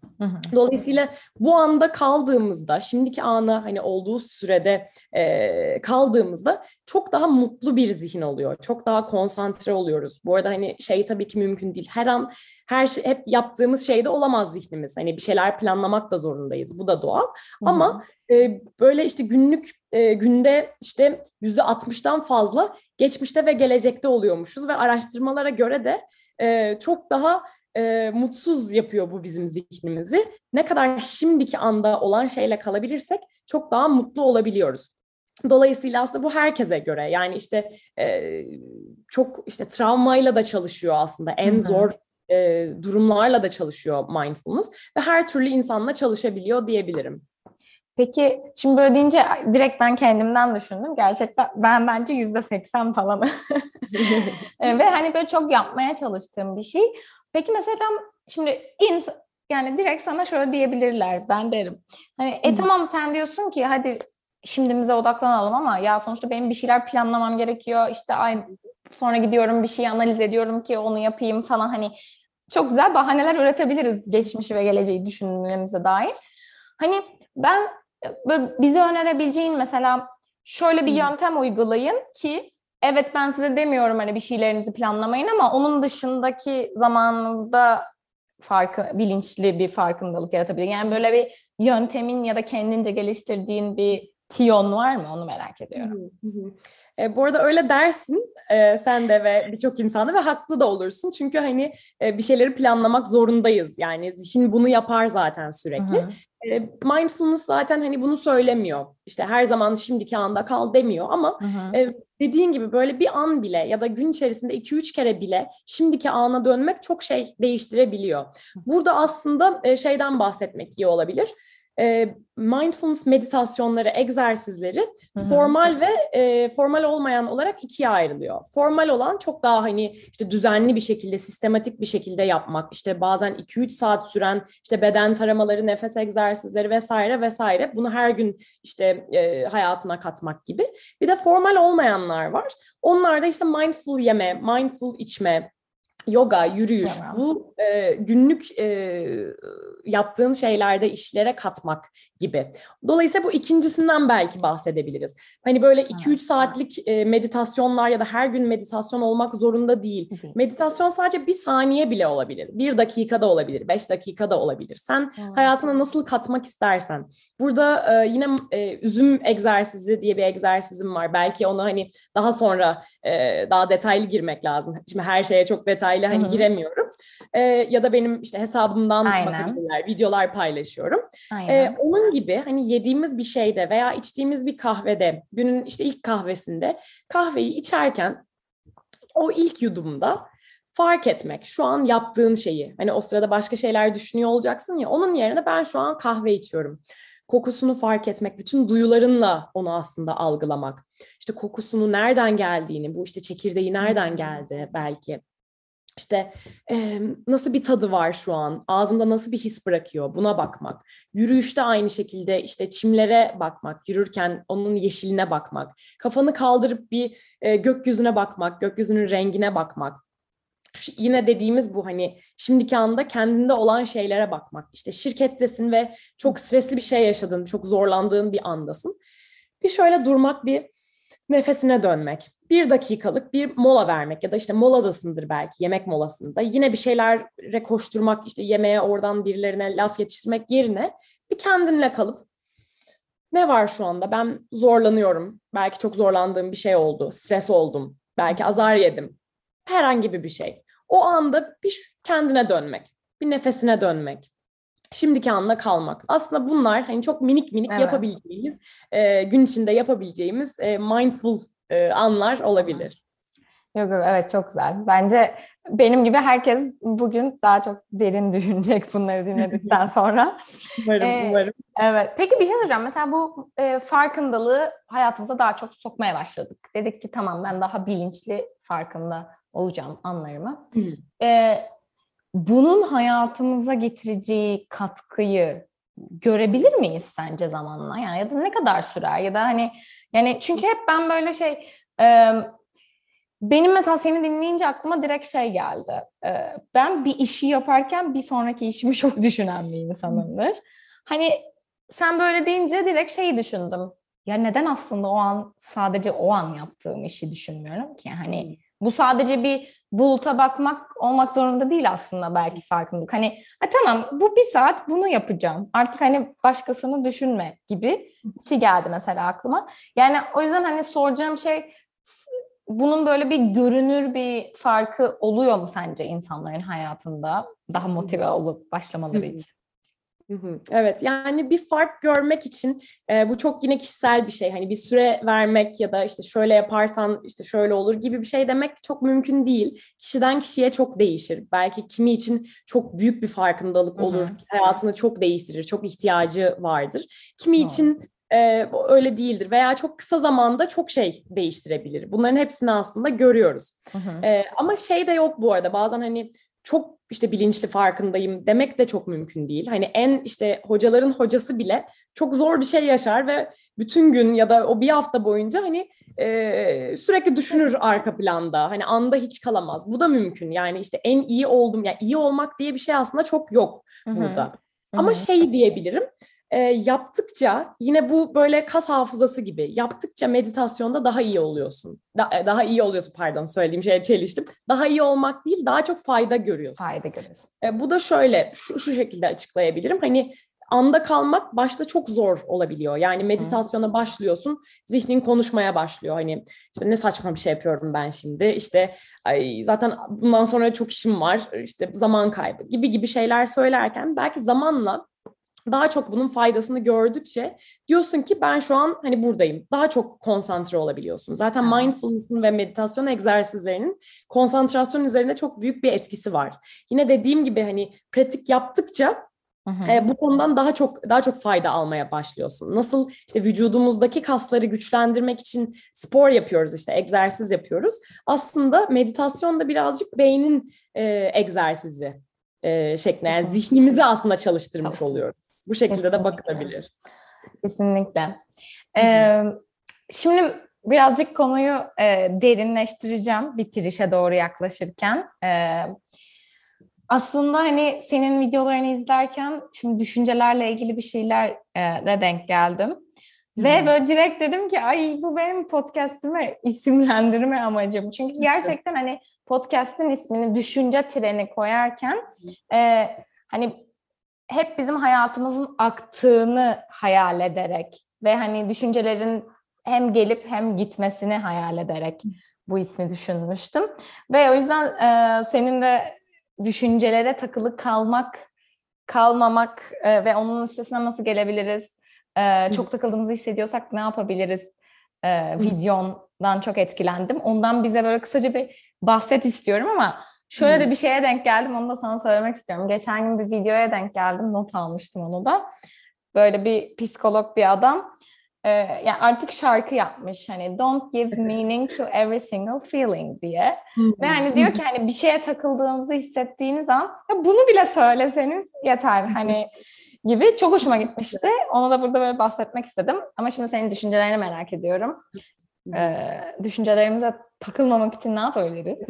Dolayısıyla bu anda kaldığımızda, şimdiki ana hani olduğu sürede e, kaldığımızda çok daha mutlu bir zihin oluyor. Çok daha konsantre oluyoruz. Bu arada hani şey tabii ki mümkün değil. Her an her şey hep yaptığımız şeyde olamaz zihnimiz. Hani bir şeyler planlamak da zorundayız. Bu da doğal. Hı-hı. Ama e, böyle işte günlük e, günde işte yüzde altmıştan fazla geçmişte ve gelecekte oluyormuşuz ve araştırmalara göre de e, çok daha e, mutsuz yapıyor bu bizim zihnimizi. Ne kadar şimdiki anda olan şeyle kalabilirsek çok daha mutlu olabiliyoruz. Dolayısıyla aslında bu herkese göre yani işte e, çok işte travmayla da çalışıyor aslında en Hı-hı. zor e, durumlarla da çalışıyor mindfulness ve her türlü insanla çalışabiliyor diyebilirim. Peki şimdi böyle deyince direkt ben kendimden düşündüm. Gerçekten ben bence yüzde seksen falan. E, ve hani böyle çok yapmaya çalıştığım bir şey. Peki mesela şimdi ins yani direkt sana şöyle diyebilirler ben derim. Hani e tamam sen diyorsun ki hadi şimdimize odaklanalım ama ya sonuçta benim bir şeyler planlamam gerekiyor. İşte ay sonra gidiyorum bir şey analiz ediyorum ki onu yapayım falan hani çok güzel bahaneler üretebiliriz geçmişi ve geleceği düşünmemize dair. Hani ben böyle bize önerebileceğin mesela şöyle bir yöntem uygulayın ki evet ben size demiyorum hani bir şeylerinizi planlamayın ama onun dışındaki zamanınızda farkı bilinçli bir farkındalık yaratabilir. Yani böyle bir yöntemin ya da kendince geliştirdiğin bir tiyon var mı? Onu merak ediyorum. E, bu arada öyle dersin e, sen de ve birçok insanda ve haklı da olursun. Çünkü hani e, bir şeyleri planlamak zorundayız. Yani zihin bunu yapar zaten sürekli. E, mindfulness zaten hani bunu söylemiyor. İşte her zaman şimdiki anda kal demiyor ama e, dediğin gibi böyle bir an bile ya da gün içerisinde 2-3 kere bile şimdiki ana dönmek çok şey değiştirebiliyor. Burada aslında e, şeyden bahsetmek iyi olabilir e, mindfulness meditasyonları, egzersizleri Hı-hı. formal ve e, formal olmayan olarak ikiye ayrılıyor. Formal olan çok daha hani işte düzenli bir şekilde, sistematik bir şekilde yapmak, işte bazen 2-3 saat süren işte beden taramaları, nefes egzersizleri vesaire vesaire. Bunu her gün işte e, hayatına katmak gibi. Bir de formal olmayanlar var. Onlar da işte mindful yeme, mindful içme, yoga, yürüyüş, tamam. bu e, günlük e, yaptığın şeylerde işlere katmak gibi. Dolayısıyla bu ikincisinden belki bahsedebiliriz. Hani böyle 2-3 saatlik e, meditasyonlar ya da her gün meditasyon olmak zorunda değil. Meditasyon sadece bir saniye bile olabilir. Bir dakikada olabilir, beş dakikada olabilir. Sen hayatına nasıl katmak istersen. Burada e, yine e, üzüm egzersizi diye bir egzersizim var. Belki onu hani daha sonra e, daha detaylı girmek lazım. Şimdi her şeye çok detaylı hani Hı-hı. giremiyorum. E, ya da benim işte hesabımdan Aynen. bakabilirler, videolar paylaşıyorum. Aynen. E, onun gibi hani yediğimiz bir şeyde veya içtiğimiz bir kahvede, günün işte ilk kahvesinde kahveyi içerken o ilk yudumda fark etmek, şu an yaptığın şeyi. Hani o sırada başka şeyler düşünüyor olacaksın ya, onun yerine ben şu an kahve içiyorum. Kokusunu fark etmek, bütün duyularınla onu aslında algılamak. İşte kokusunu nereden geldiğini, bu işte çekirdeği nereden geldi belki işte e, nasıl bir tadı var şu an, ağzımda nasıl bir his bırakıyor buna bakmak. Yürüyüşte aynı şekilde işte çimlere bakmak, yürürken onun yeşiline bakmak. Kafanı kaldırıp bir e, gökyüzüne bakmak, gökyüzünün rengine bakmak. Şu, yine dediğimiz bu hani şimdiki anda kendinde olan şeylere bakmak. İşte şirkettesin ve çok stresli bir şey yaşadın, çok zorlandığın bir andasın. Bir şöyle durmak, bir nefesine dönmek bir dakikalık bir mola vermek ya da işte moladasındır belki yemek molasında. Yine bir şeylere koşturmak işte yemeğe oradan birilerine laf yetiştirmek yerine bir kendinle kalıp ne var şu anda? Ben zorlanıyorum. Belki çok zorlandığım bir şey oldu. Stres oldum. Belki azar yedim. Herhangi bir şey. O anda bir kendine dönmek bir nefesine dönmek şimdiki anla kalmak. Aslında bunlar hani çok minik minik evet. yapabileceğimiz, e, gün içinde yapabileceğimiz e, mindful e, anlar olabilir. Yok yok evet çok güzel. Bence benim gibi herkes bugün daha çok derin düşünecek bunları dinledikten sonra. umarım ee, umarım. Evet. Peki bir şey soracağım. Mesela bu e, farkındalığı hayatımıza daha çok sokmaya başladık. Dedik ki tamam ben daha bilinçli farkında olacağım anlarımı. E, bunun hayatımıza getireceği katkıyı görebilir miyiz sence zamanla? Yani ya da ne kadar sürer ya da hani yani çünkü hep ben böyle şey e, benim mesela seni dinleyince aklıma direkt şey geldi. E, ben bir işi yaparken bir sonraki işimi çok düşünen bir insanımdır. Hani sen böyle deyince direkt şeyi düşündüm. Ya neden aslında o an sadece o an yaptığım işi düşünmüyorum ki? Hani bu sadece bir buluta bakmak olmak zorunda değil aslında belki farkındalık. Hani ha, tamam bu bir saat bunu yapacağım. Artık hani başkasını düşünme gibi bir şey geldi mesela aklıma. Yani o yüzden hani soracağım şey bunun böyle bir görünür bir farkı oluyor mu sence insanların hayatında daha motive olup başlamaları için? Evet yani bir fark görmek için e, bu çok yine kişisel bir şey. Hani bir süre vermek ya da işte şöyle yaparsan işte şöyle olur gibi bir şey demek çok mümkün değil. Kişiden kişiye çok değişir. Belki kimi için çok büyük bir farkındalık olur. Hı-hı. Hayatını çok değiştirir. Çok ihtiyacı vardır. Kimi Hı-hı. için e, öyle değildir veya çok kısa zamanda çok şey değiştirebilir. Bunların hepsini aslında görüyoruz. E, ama şey de yok bu arada bazen hani çok işte bilinçli farkındayım demek de çok mümkün değil. Hani en işte hocaların hocası bile çok zor bir şey yaşar ve bütün gün ya da o bir hafta boyunca hani e, sürekli düşünür arka planda. Hani anda hiç kalamaz. Bu da mümkün. Yani işte en iyi oldum. Yani iyi olmak diye bir şey aslında çok yok burada. Hı-hı. Ama şey diyebilirim e, yaptıkça yine bu böyle kas hafızası gibi yaptıkça meditasyonda daha iyi oluyorsun. Da, e, daha iyi oluyorsun pardon söylediğim şeye çeliştim. Daha iyi olmak değil daha çok fayda görüyorsun. Fayda görüyorsun. E, bu da şöyle şu, şu şekilde açıklayabilirim. Hani anda kalmak başta çok zor olabiliyor. Yani meditasyona başlıyorsun, zihnin konuşmaya başlıyor. Hani işte ne saçma bir şey yapıyorum ben şimdi. İşte ay, zaten bundan sonra çok işim var. İşte zaman kaybı gibi gibi şeyler söylerken belki zamanla daha çok bunun faydasını gördükçe diyorsun ki ben şu an hani buradayım. Daha çok konsantre olabiliyorsun. Zaten evet. mindfulness'ın ve meditasyon egzersizlerinin konsantrasyon üzerinde çok büyük bir etkisi var. Yine dediğim gibi hani pratik yaptıkça E, bu konudan daha çok daha çok fayda almaya başlıyorsun. Nasıl işte vücudumuzdaki kasları güçlendirmek için spor yapıyoruz işte egzersiz yapıyoruz. Aslında meditasyon da birazcık beynin e, egzersizi e, şeklinde yani zihnimizi aslında çalıştırmış Aslında. oluyoruz. Bu şekilde Kesinlikle. de bakılabilir. Kesinlikle. Ee, şimdi birazcık konuyu e, derinleştireceğim bitirişe doğru yaklaşırken. E, aslında hani senin videolarını izlerken şimdi düşüncelerle ilgili bir şeyler de denk geldim. Ve hmm. böyle direkt dedim ki ay bu benim podcast'ime isimlendirme amacım. Çünkü gerçekten hani podcast'in ismini düşünce treni koyarken e, hani hep bizim hayatımızın aktığını hayal ederek ve hani düşüncelerin hem gelip hem gitmesini hayal ederek bu ismi düşünmüştüm. Ve o yüzden e, senin de düşüncelere takılı kalmak, kalmamak e, ve onun üstesinden nasıl gelebiliriz, e, çok takıldığımızı hissediyorsak ne yapabiliriz e, videondan çok etkilendim. Ondan bize böyle kısaca bir bahset istiyorum ama Şöyle de bir şeye denk geldim, onu da sana söylemek istiyorum. Geçen gün bir videoya denk geldim, not almıştım onu da. Böyle bir psikolog bir adam, e, yani artık şarkı yapmış hani don't give meaning to every single feeling diye. Ve hani diyor ki hani bir şeye takıldığınızı hissettiğiniz an ya bunu bile söyleseniz yeter hani gibi çok hoşuma gitmişti. Onu da burada böyle bahsetmek istedim. Ama şimdi senin düşüncelerini merak ediyorum. Ee, düşüncelerimize takılmamak için ne yapabiliriz?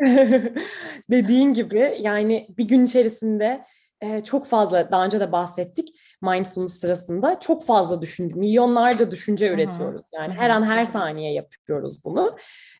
Dediğin gibi yani bir gün içerisinde e, çok fazla daha önce de bahsettik. mindfulness sırasında çok fazla düşünce, milyonlarca düşünce üretiyoruz. Yani her an her saniye yapıyoruz bunu.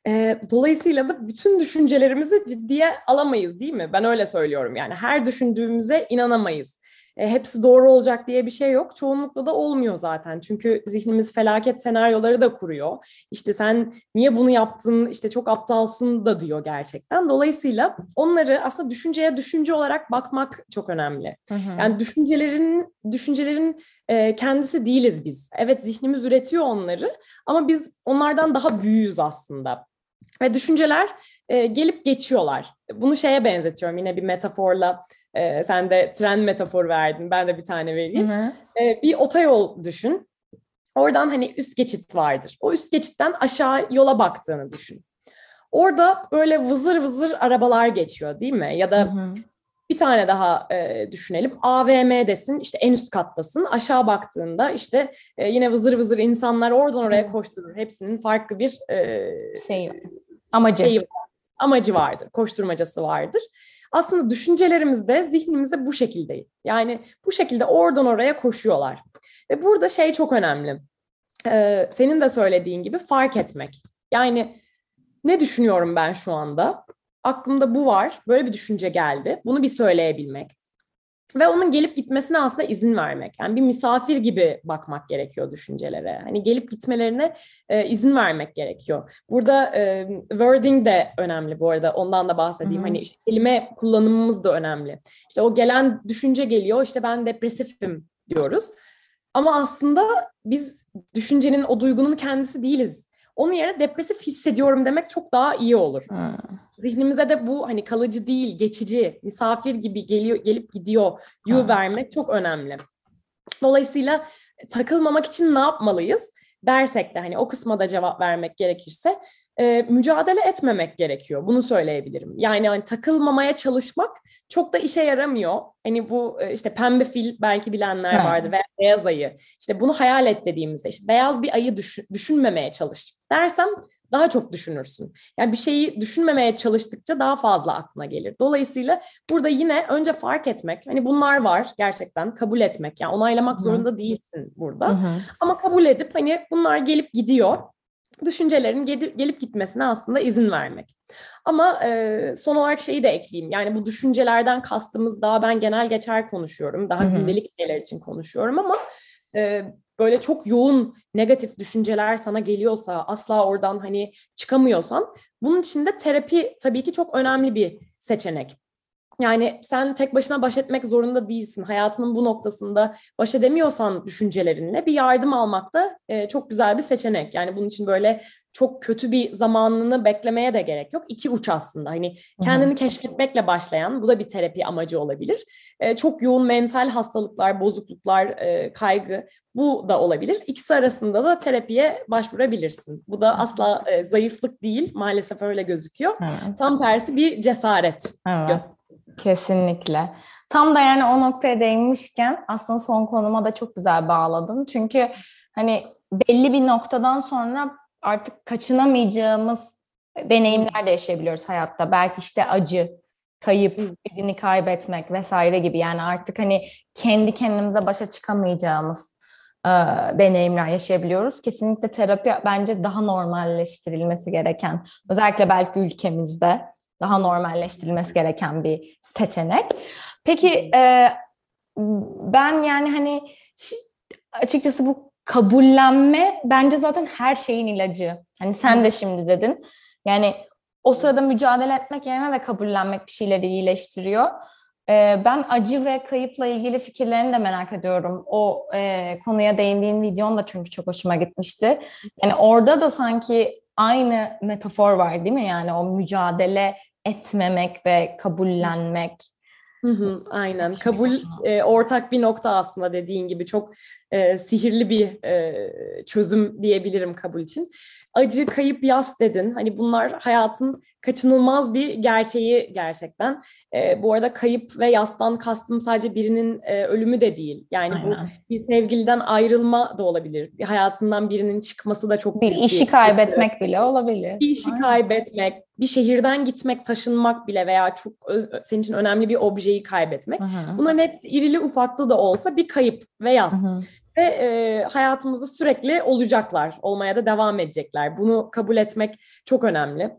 E, dolayısıyla da bütün düşüncelerimizi ciddiye alamayız değil mi? Ben öyle söylüyorum yani her düşündüğümüze inanamayız e, hepsi doğru olacak diye bir şey yok. Çoğunlukla da olmuyor zaten. Çünkü zihnimiz felaket senaryoları da kuruyor. İşte sen niye bunu yaptın, işte çok aptalsın da diyor gerçekten. Dolayısıyla onları aslında düşünceye düşünce olarak bakmak çok önemli. Hı hı. Yani düşüncelerin düşüncelerin e, kendisi değiliz biz. Evet zihnimiz üretiyor onları ama biz onlardan daha büyüğüz aslında. Ve düşünceler e, gelip geçiyorlar. Bunu şeye benzetiyorum yine bir metaforla. E, sen de tren metafor verdin. Ben de bir tane vereyim. Hı hı. E, bir otoyol düşün. Oradan hani üst geçit vardır. O üst geçitten aşağı yola baktığını düşün. Orada böyle vızır vızır arabalar geçiyor değil mi? Ya da hı hı. bir tane daha e, düşünelim. AVM'desin işte en üst kattasın. Aşağı baktığında işte e, yine vızır vızır insanlar oradan oraya koşturur. Hepsinin farklı bir e, şey amacı. Şeyi, amacı vardır. Koşturmacası vardır aslında düşüncelerimiz de zihnimizde bu şekilde. Yani bu şekilde oradan oraya koşuyorlar. Ve burada şey çok önemli. Ee, senin de söylediğin gibi fark etmek. Yani ne düşünüyorum ben şu anda? Aklımda bu var. Böyle bir düşünce geldi. Bunu bir söyleyebilmek. Ve onun gelip gitmesine aslında izin vermek. Yani bir misafir gibi bakmak gerekiyor düşüncelere. Hani gelip gitmelerine e, izin vermek gerekiyor. Burada e, wording de önemli bu arada. Ondan da bahsedeyim. Hı-hı. Hani işte kelime kullanımımız da önemli. İşte o gelen düşünce geliyor. İşte ben depresifim diyoruz. Ama aslında biz düşüncenin, o duygunun kendisi değiliz. Onun yerine depresif hissediyorum demek çok daha iyi olur. Hmm. Zihnimize de bu hani kalıcı değil, geçici, misafir gibi geliyor, gelip gidiyor yu hmm. vermek çok önemli. Dolayısıyla takılmamak için ne yapmalıyız? Dersek de hani o kısma da cevap vermek gerekirse e, mücadele etmemek gerekiyor. Bunu söyleyebilirim. Yani hani takılmamaya çalışmak çok da işe yaramıyor. Hani bu e, işte pembe fil belki bilenler evet. vardı veya beyaz ayı. İşte bunu hayal et dediğimizde işte beyaz bir ayı düşün, düşünmemeye çalış dersem daha çok düşünürsün. Yani bir şeyi düşünmemeye çalıştıkça daha fazla aklına gelir. Dolayısıyla burada yine önce fark etmek, hani bunlar var gerçekten kabul etmek. Yani onaylamak Hı-hı. zorunda değilsin burada. Hı-hı. Ama kabul edip hani bunlar gelip gidiyor düşüncelerin gelip gitmesine aslında izin vermek. Ama e, son olarak şeyi de ekleyeyim. Yani bu düşüncelerden kastımız daha ben genel geçer konuşuyorum. Daha Hı-hı. gündelik şeyler için konuşuyorum ama e, böyle çok yoğun negatif düşünceler sana geliyorsa asla oradan hani çıkamıyorsan bunun için de terapi tabii ki çok önemli bir seçenek. Yani sen tek başına baş etmek zorunda değilsin. Hayatının bu noktasında baş edemiyorsan düşüncelerinle bir yardım almak da e, çok güzel bir seçenek. Yani bunun için böyle çok kötü bir zamanını beklemeye de gerek yok. İki uç aslında. Hani kendini Hı-hı. keşfetmekle başlayan bu da bir terapi amacı olabilir. E, çok yoğun mental hastalıklar, bozukluklar, e, kaygı bu da olabilir. İkisi arasında da terapiye başvurabilirsin. Bu da asla e, zayıflık değil. Maalesef öyle gözüküyor. Evet. Tam tersi bir cesaret evet. gösteriyor. Kesinlikle. Tam da yani o noktaya değinmişken aslında son konuma da çok güzel bağladım. Çünkü hani belli bir noktadan sonra artık kaçınamayacağımız deneyimler de yaşayabiliyoruz hayatta. Belki işte acı, kayıp, birini kaybetmek vesaire gibi. Yani artık hani kendi kendimize başa çıkamayacağımız e, deneyimler yaşayabiliyoruz. Kesinlikle terapi bence daha normalleştirilmesi gereken, özellikle belki ülkemizde daha normalleştirilmesi gereken bir seçenek. Peki e, ben yani hani açıkçası bu kabullenme bence zaten her şeyin ilacı. Hani sen de şimdi dedin. Yani o sırada mücadele etmek yerine de kabullenmek bir şeyleri iyileştiriyor. Ee, ben acı ve kayıpla ilgili fikirlerini de merak ediyorum. O e, konuya değindiğin videon da çünkü çok hoşuma gitmişti. Yani orada da sanki aynı metafor var değil mi? Yani o mücadele etmemek ve kabullenmek. Hı hı, aynen. Kabul e, ortak bir nokta aslında dediğin gibi çok e, sihirli bir e, çözüm diyebilirim kabul için. Acı, kayıp, yas dedin. Hani bunlar hayatın kaçınılmaz bir gerçeği gerçekten. E, bu arada kayıp ve yastan kastım sadece birinin e, ölümü de değil. Yani Aynen. bu bir sevgiliden ayrılma da olabilir. Bir hayatından birinin çıkması da çok bir işi bir, kaybetmek bile olabilir. Bir işi Aynen. kaybetmek, bir şehirden gitmek, taşınmak bile veya çok senin için önemli bir objeyi kaybetmek. Hı. Bunların hepsi irili ufaklı da olsa bir kayıp ve yaz. Ve e, hayatımızda sürekli olacaklar, olmaya da devam edecekler. Bunu kabul etmek çok önemli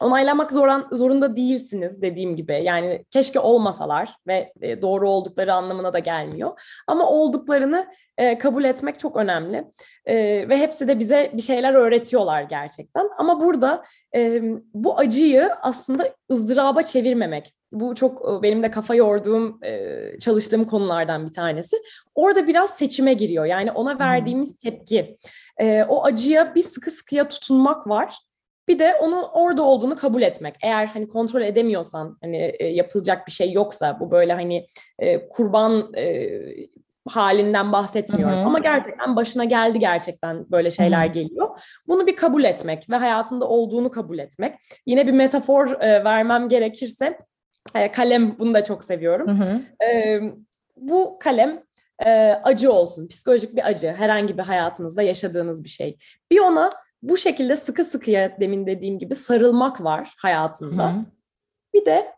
onaylamak zoran, zorunda değilsiniz dediğim gibi. Yani keşke olmasalar ve e, doğru oldukları anlamına da gelmiyor. Ama olduklarını e, kabul etmek çok önemli. E, ve hepsi de bize bir şeyler öğretiyorlar gerçekten. Ama burada e, bu acıyı aslında ızdıraba çevirmemek. Bu çok e, benim de kafa yorduğum, e, çalıştığım konulardan bir tanesi. Orada biraz seçime giriyor. Yani ona verdiğimiz tepki. E, o acıya bir sıkı sıkıya tutunmak var bir de onu orada olduğunu kabul etmek. Eğer hani kontrol edemiyorsan, hani e, yapılacak bir şey yoksa, bu böyle hani e, kurban e, halinden bahsetmiyorum. Hı hı. Ama gerçekten başına geldi gerçekten böyle şeyler hı hı. geliyor. Bunu bir kabul etmek ve hayatında olduğunu kabul etmek. Yine bir metafor e, vermem gerekirse, e, kalem bunu da çok seviyorum. E, bu kalem e, acı olsun, psikolojik bir acı, herhangi bir hayatınızda yaşadığınız bir şey. Bir ona bu şekilde sıkı sıkıya demin dediğim gibi sarılmak var hayatında. Hı. Bir de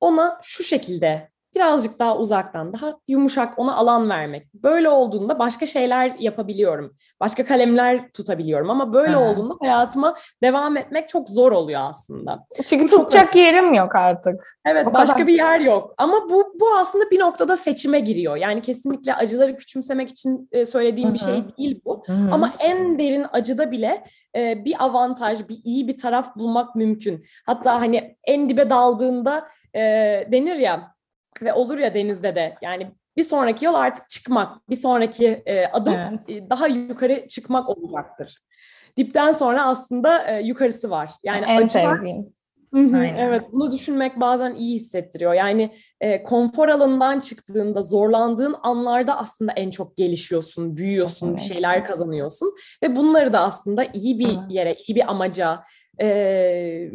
ona şu şekilde birazcık daha uzaktan, daha yumuşak ona alan vermek. Böyle olduğunda başka şeyler yapabiliyorum. Başka kalemler tutabiliyorum ama böyle evet. olduğunda hayatıma devam etmek çok zor oluyor aslında. Çünkü bu tutacak çok... yerim yok artık. Evet, o başka kadar. bir yer yok. Ama bu bu aslında bir noktada seçime giriyor. Yani kesinlikle acıları küçümsemek için e, söylediğim Hı-hı. bir şey değil bu. Hı-hı. Ama en derin acıda bile e, bir avantaj, bir iyi bir taraf bulmak mümkün. Hatta hani en dibe daldığında e, denir ya ve olur ya denizde de yani bir sonraki yol artık çıkmak, bir sonraki e, adım evet. e, daha yukarı çıkmak olacaktır. Dipten sonra aslında e, yukarısı var. Yani en acılar, sevdiğim. evet, bunu düşünmek bazen iyi hissettiriyor. Yani e, konfor alanından çıktığında, zorlandığın anlarda aslında en çok gelişiyorsun, büyüyorsun, evet. bir şeyler kazanıyorsun ve bunları da aslında iyi bir yere, iyi bir amaca, e,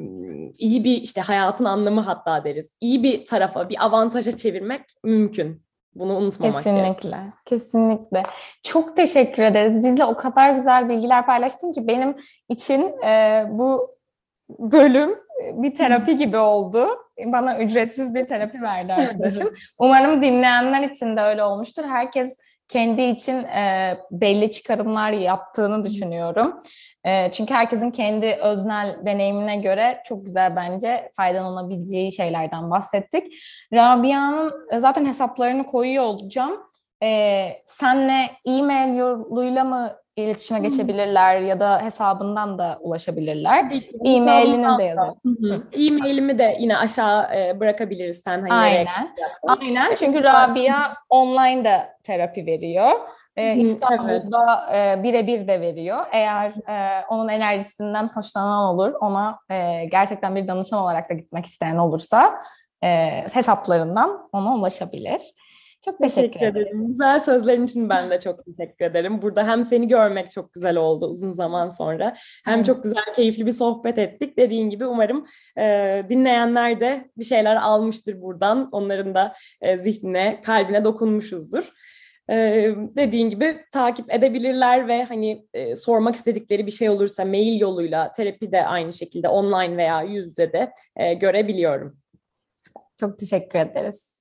iyi bir işte hayatın anlamı hatta deriz. İyi bir tarafa, bir avantaja çevirmek mümkün. Bunu unutmamak Kesinlikle, gerek. kesinlikle. Çok teşekkür ederiz. Bizle o kadar güzel bilgiler paylaştın ki benim için e, bu bölüm bir terapi gibi oldu. Bana ücretsiz bir terapi verdi arkadaşım. Umarım dinleyenler için de öyle olmuştur. Herkes kendi için e, belli çıkarımlar yaptığını düşünüyorum. E, çünkü herkesin kendi öznel deneyimine göre çok güzel bence faydalanabileceği şeylerden bahsettik. Rabia'nın e, zaten hesaplarını koyuyor olacağım. E, senle e-mail yoluyla mı iletişime hmm. geçebilirler ya da hesabından da ulaşabilirler. E-mailini de yazın. E-mailimi de yine aşağı e, bırakabiliriz sen hani Aynen. Aynen. Çünkü Rabia online de terapi veriyor. Ee, İstanbul'da e, birebir de veriyor. Eğer e, onun enerjisinden hoşlanan olur, ona e, gerçekten bir danışan olarak da gitmek isteyen olursa e, hesaplarından ona ulaşabilir. Çok teşekkür, teşekkür ederim. ederim. Güzel sözlerin için ben de çok teşekkür ederim. Burada hem seni görmek çok güzel oldu uzun zaman sonra. Hem hmm. çok güzel, keyifli bir sohbet ettik. Dediğin gibi umarım e, dinleyenler de bir şeyler almıştır buradan. Onların da e, zihnine, kalbine dokunmuşuzdur. Ee, dediğin gibi takip edebilirler ve hani e, sormak istedikleri bir şey olursa mail yoluyla terapi de aynı şekilde online veya yüzde de e, görebiliyorum. Çok teşekkür ederiz.